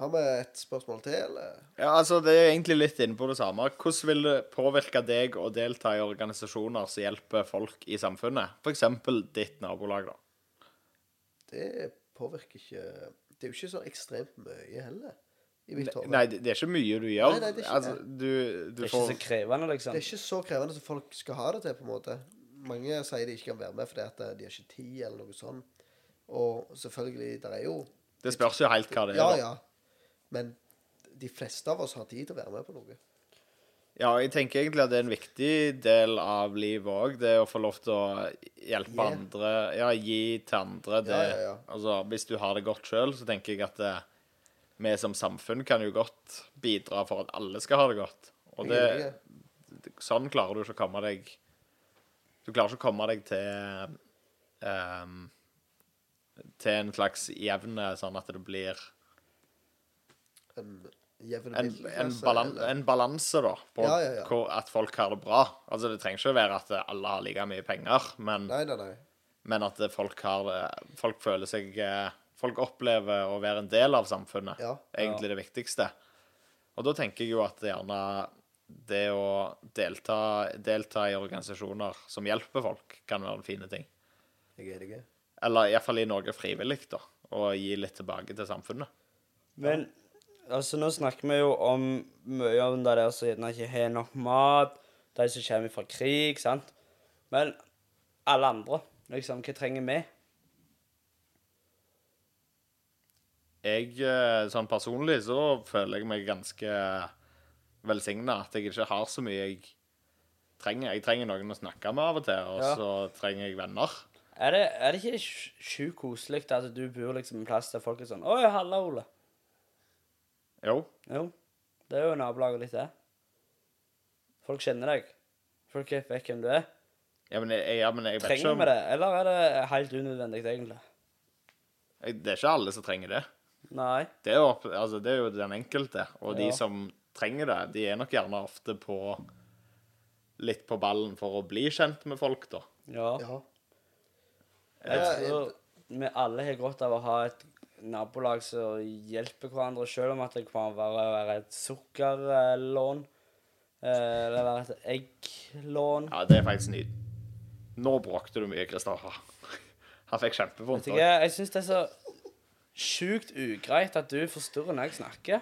Har vi et spørsmål til, eller? Ja, altså, Det er egentlig litt inne på det samme. Hvordan vil det påvirke deg å delta i organisasjoner som hjelper folk i samfunnet? F.eks. ditt nabolag, da. Det påvirker ikke Det er jo ikke så ekstremt mye heller. Nei, det er ikke mye du gjør. Nei, nei, det er ikke altså, det. du, du Det er får ikke så krevende, liksom. Det er ikke så krevende som folk skal ha det til, på en måte. Mange sier de ikke kan være med fordi at de har ikke tid, eller noe sånt. Og selvfølgelig, det er jo Det spørs jo helt hva det er. Ja, ja. Men de fleste av oss har tid til å være med på noe. Ja, jeg tenker egentlig at det er en viktig del av livet òg. Det å få lov til å hjelpe yeah. andre. Ja, gi til andre. Det, Ja, ja, ja. Altså, hvis du har det godt sjøl, så tenker jeg at det, vi som samfunn kan jo godt bidra for at alle skal ha det godt. Og det, sånn klarer du ikke å komme deg Du klarer ikke å komme deg til um, Til en slags jevne, sånn at det blir En jevn en, middelklasse, en, balan, eller- en balanse, da, på Ja, ja, ja. Hvor, at folk har det bra. Altså, Det trenger ikke være at alle har like mye penger, men, Nei, nei, nei. men at folk har det Folk føler seg eh, Folk opplever å være en del av samfunnet. Ja. Egentlig det viktigste. Og da tenker jeg jo at gjerne det å delta, delta i organisasjoner som hjelper folk, kan være en fin ting. Jeg er enig. Eller iallfall i Norge frivillig, da. Og gi litt tilbake til samfunnet. Men altså, nå snakker vi jo om mye om det der som gjerne ikke har nok mat, de som kommer fra krig, sant. Men alle andre, liksom, hva trenger vi? Jeg, eh, sånn personlig, så føler jeg meg ganske velsigna. At jeg ikke har så mye jeg trenger. Jeg trenger noen å snakke med av og til, og Ja. så trenger jeg venner. Er det, er det ikke sj- sjukt koselig at du bor liksom en plass der folk er sånn Oi, halla, Ole. Jo. Jo, det er jo nabolaget ditt, det. Folk kjenner deg. Folk vet hvem du er. Ja, men jeg, ja, men jeg vet ikke Trenger om vi det, eller er det helt unødvendig, egentlig? jeg, Det er ikke alle som trenger det. Nei. Det er jo, opp- altså, det er jo den enkelte. Og de som trenger det, de er nok gjerne ofte på litt på ballen for å bli kjent med folk, da. Ja. Ja. Jeg tror vi alle har godt av å ha et nabolag som hjelper hverandre, selv om at det kan være, være et sukkerlån. eh, Eller være et egglån. Ja, det er faktisk nydelig. Nå bråkte du mye, Kristoffer. Han fikk kjempevondt. Jeg, også. jeg syns det er så sjukt ugreit at du forstyrrer når jeg snakker.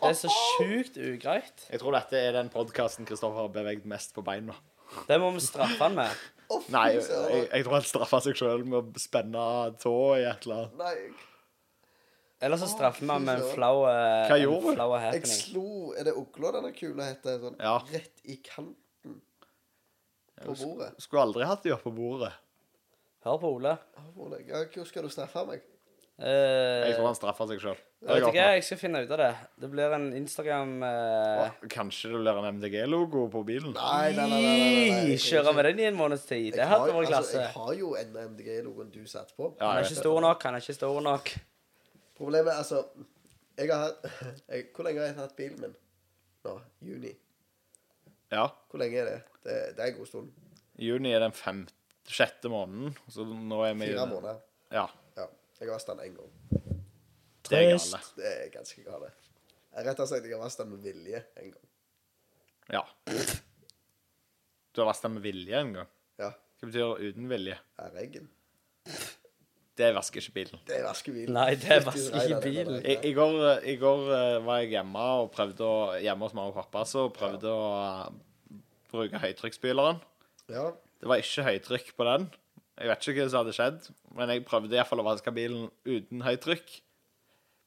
Det er så sjukt ugreit. Jeg tror dette er den podkasten Kristoffer har beveget mest på beina. Det må vi straffe han med. Fy Nei, jeg, jeg tror han straffa seg sjøl med å spenne tå i et eller annet. Nei. Eller så straffer man med en flau flau Jeg slo Er det ugla denne kula heter? Sånn Ja. rett i kanten på bordet. Skulle aldri hatt de oppå bordet. Hør på Ole. Hør på Ole. Ja, hvor skal du straffe meg? Eh, Jeg tror han straffer seg sjøl. Jeg, jeg skal finne ut av det. Det blir en Instagram eh, Kanskje det blir en MDG-logo på bilen? Nei, nei, nei. nei, nei, nei. jeg- Kjøre med den i en måneds tid. Det har- hadde vært altså. Jeg har jo en MDG-logoen du satte på. Ja, Han er ikke det. stor nok. Han er ikke stor nok. Problemet er altså jeg har hatt, jeg, Hvor lenge har jeg hatt bilen min? Nå, juni. Ja. Hvor lenge er det? Det, det er en god stund. Juni er den femte, sjette måneden, så nå er vi Fire måneder. Ja. Ja. Jeg har vasket den én gang. Det Trist. gale. Det er ganske gale. Rett og slett jeg har vasket den med vilje en gang. Ja. Du har vasket den med vilje en gang? Ja. Hva betyr uten vilje? Er regn. Det vasker ikke bilen. Det er vasker bilen. Nei, det vasker ikke bilen. I, i, går, I går eh, var jeg hjemme og prøvde å Hjemme hos mamma og pappa så prøvde å eh, bruke høytrykksspyleren. Ja. Det var ikke høytrykk på den. Jeg vet ikke hva som hadde skjedd, men jeg prøvde iallfall å vaske bilen uten høytrykk.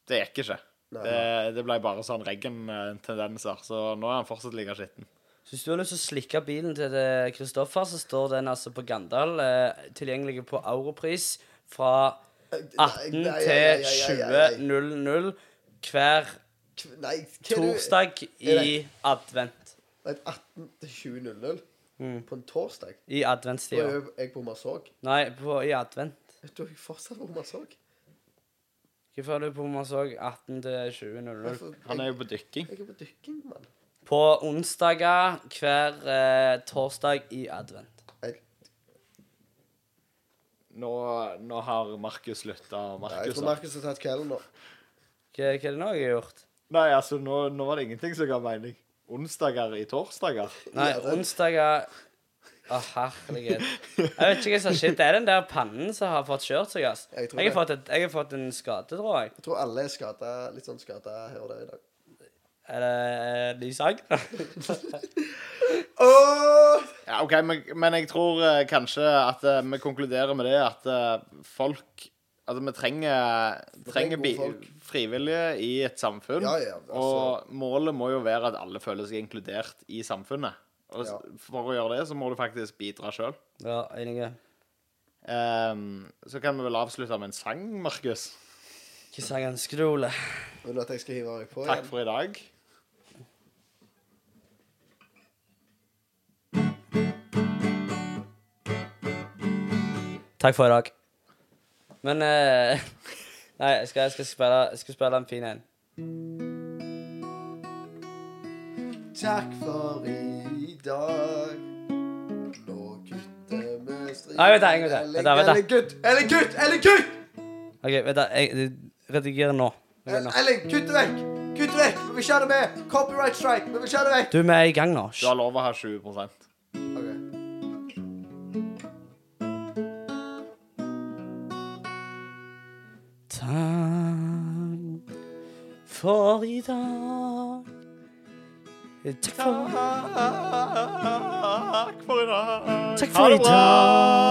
Det gikk ikke. Nei. Det, det ble bare sånn regn-tendenser, så nå er han fortsatt like skitten. Så hvis du har lyst til å slikke bilen til Kristoffer, så står den altså på Gandal, eh, tilgjengelig på Europris fra 18 Nei, nei, til nei, nei, nei, nei. 20.00 hver er torsdag i advent. Nei, 18 til 20.00 Mm. på en torsdag. I Da er adventstida. jo jeg på massasje. Nei, på, i advent. Du er jo fortsatt på massasje. Hvorfor er du på massasje 18 til 20.00? Hvorfor- Han er jo på dykking. Jeg er på dykking, mann. På onsdager hver eh, torsdag i advent. Jeg, Nå, nå har Markus slutta. ja, jeg Markus tror Markus har tatt kvelden nå. Hva, hva er det nå jeg har gjort? Nei, altså, nå, nå var det ingenting som ga mening. Onsdager i torsdager. Nei, onsdager Å, herregud. Jeg vet ikke hva som har skjedd. Det er den der pannen som har fått kjørt seg, ass. Jeg Jeg har fått, et, jeg har fått en skade, tror jeg. Jeg tror alle er skada, litt sånn skada her og der i dag. Er det lys agn? Åh! Ja, OK, men, men jeg tror uh, kanskje at uh, vi konkluderer med det at uh, folk Altså, vi trenger, trenger bi frivillige i et samfunn. Ja, ja, altså- Og målet må jo være at alle føler seg inkludert i samfunnet. Og Ja. for å gjøre det, så må du faktisk bidra sjøl. Ja, enig. så kan vi vel avslutte med en sang, Markus. Hva sang ønsker du, Ole? Vil du at jeg skal hive meg på Takk for i dag. Takk for i dag. Men eh, Nei, jeg skal, jeg skal, spille, jeg skal spille en fin en. Takk for i dag. Nå kutter vi strid. Nei, vent da, en gang. Vent da, vent da. Eller gutt! Eller gutt! Eller gutt! OK, vent da. Jeg, redigerer. Nå. Elling, kutt det vekk! Kutt det vekk! Vi vil ikke ha det med! Copyright strike! Vi vil ikke ha det vekk! Du, vi er i gang nå. Du har lov å ha 20 for i dag. Takk for, Takk for i dag. takk for i dag.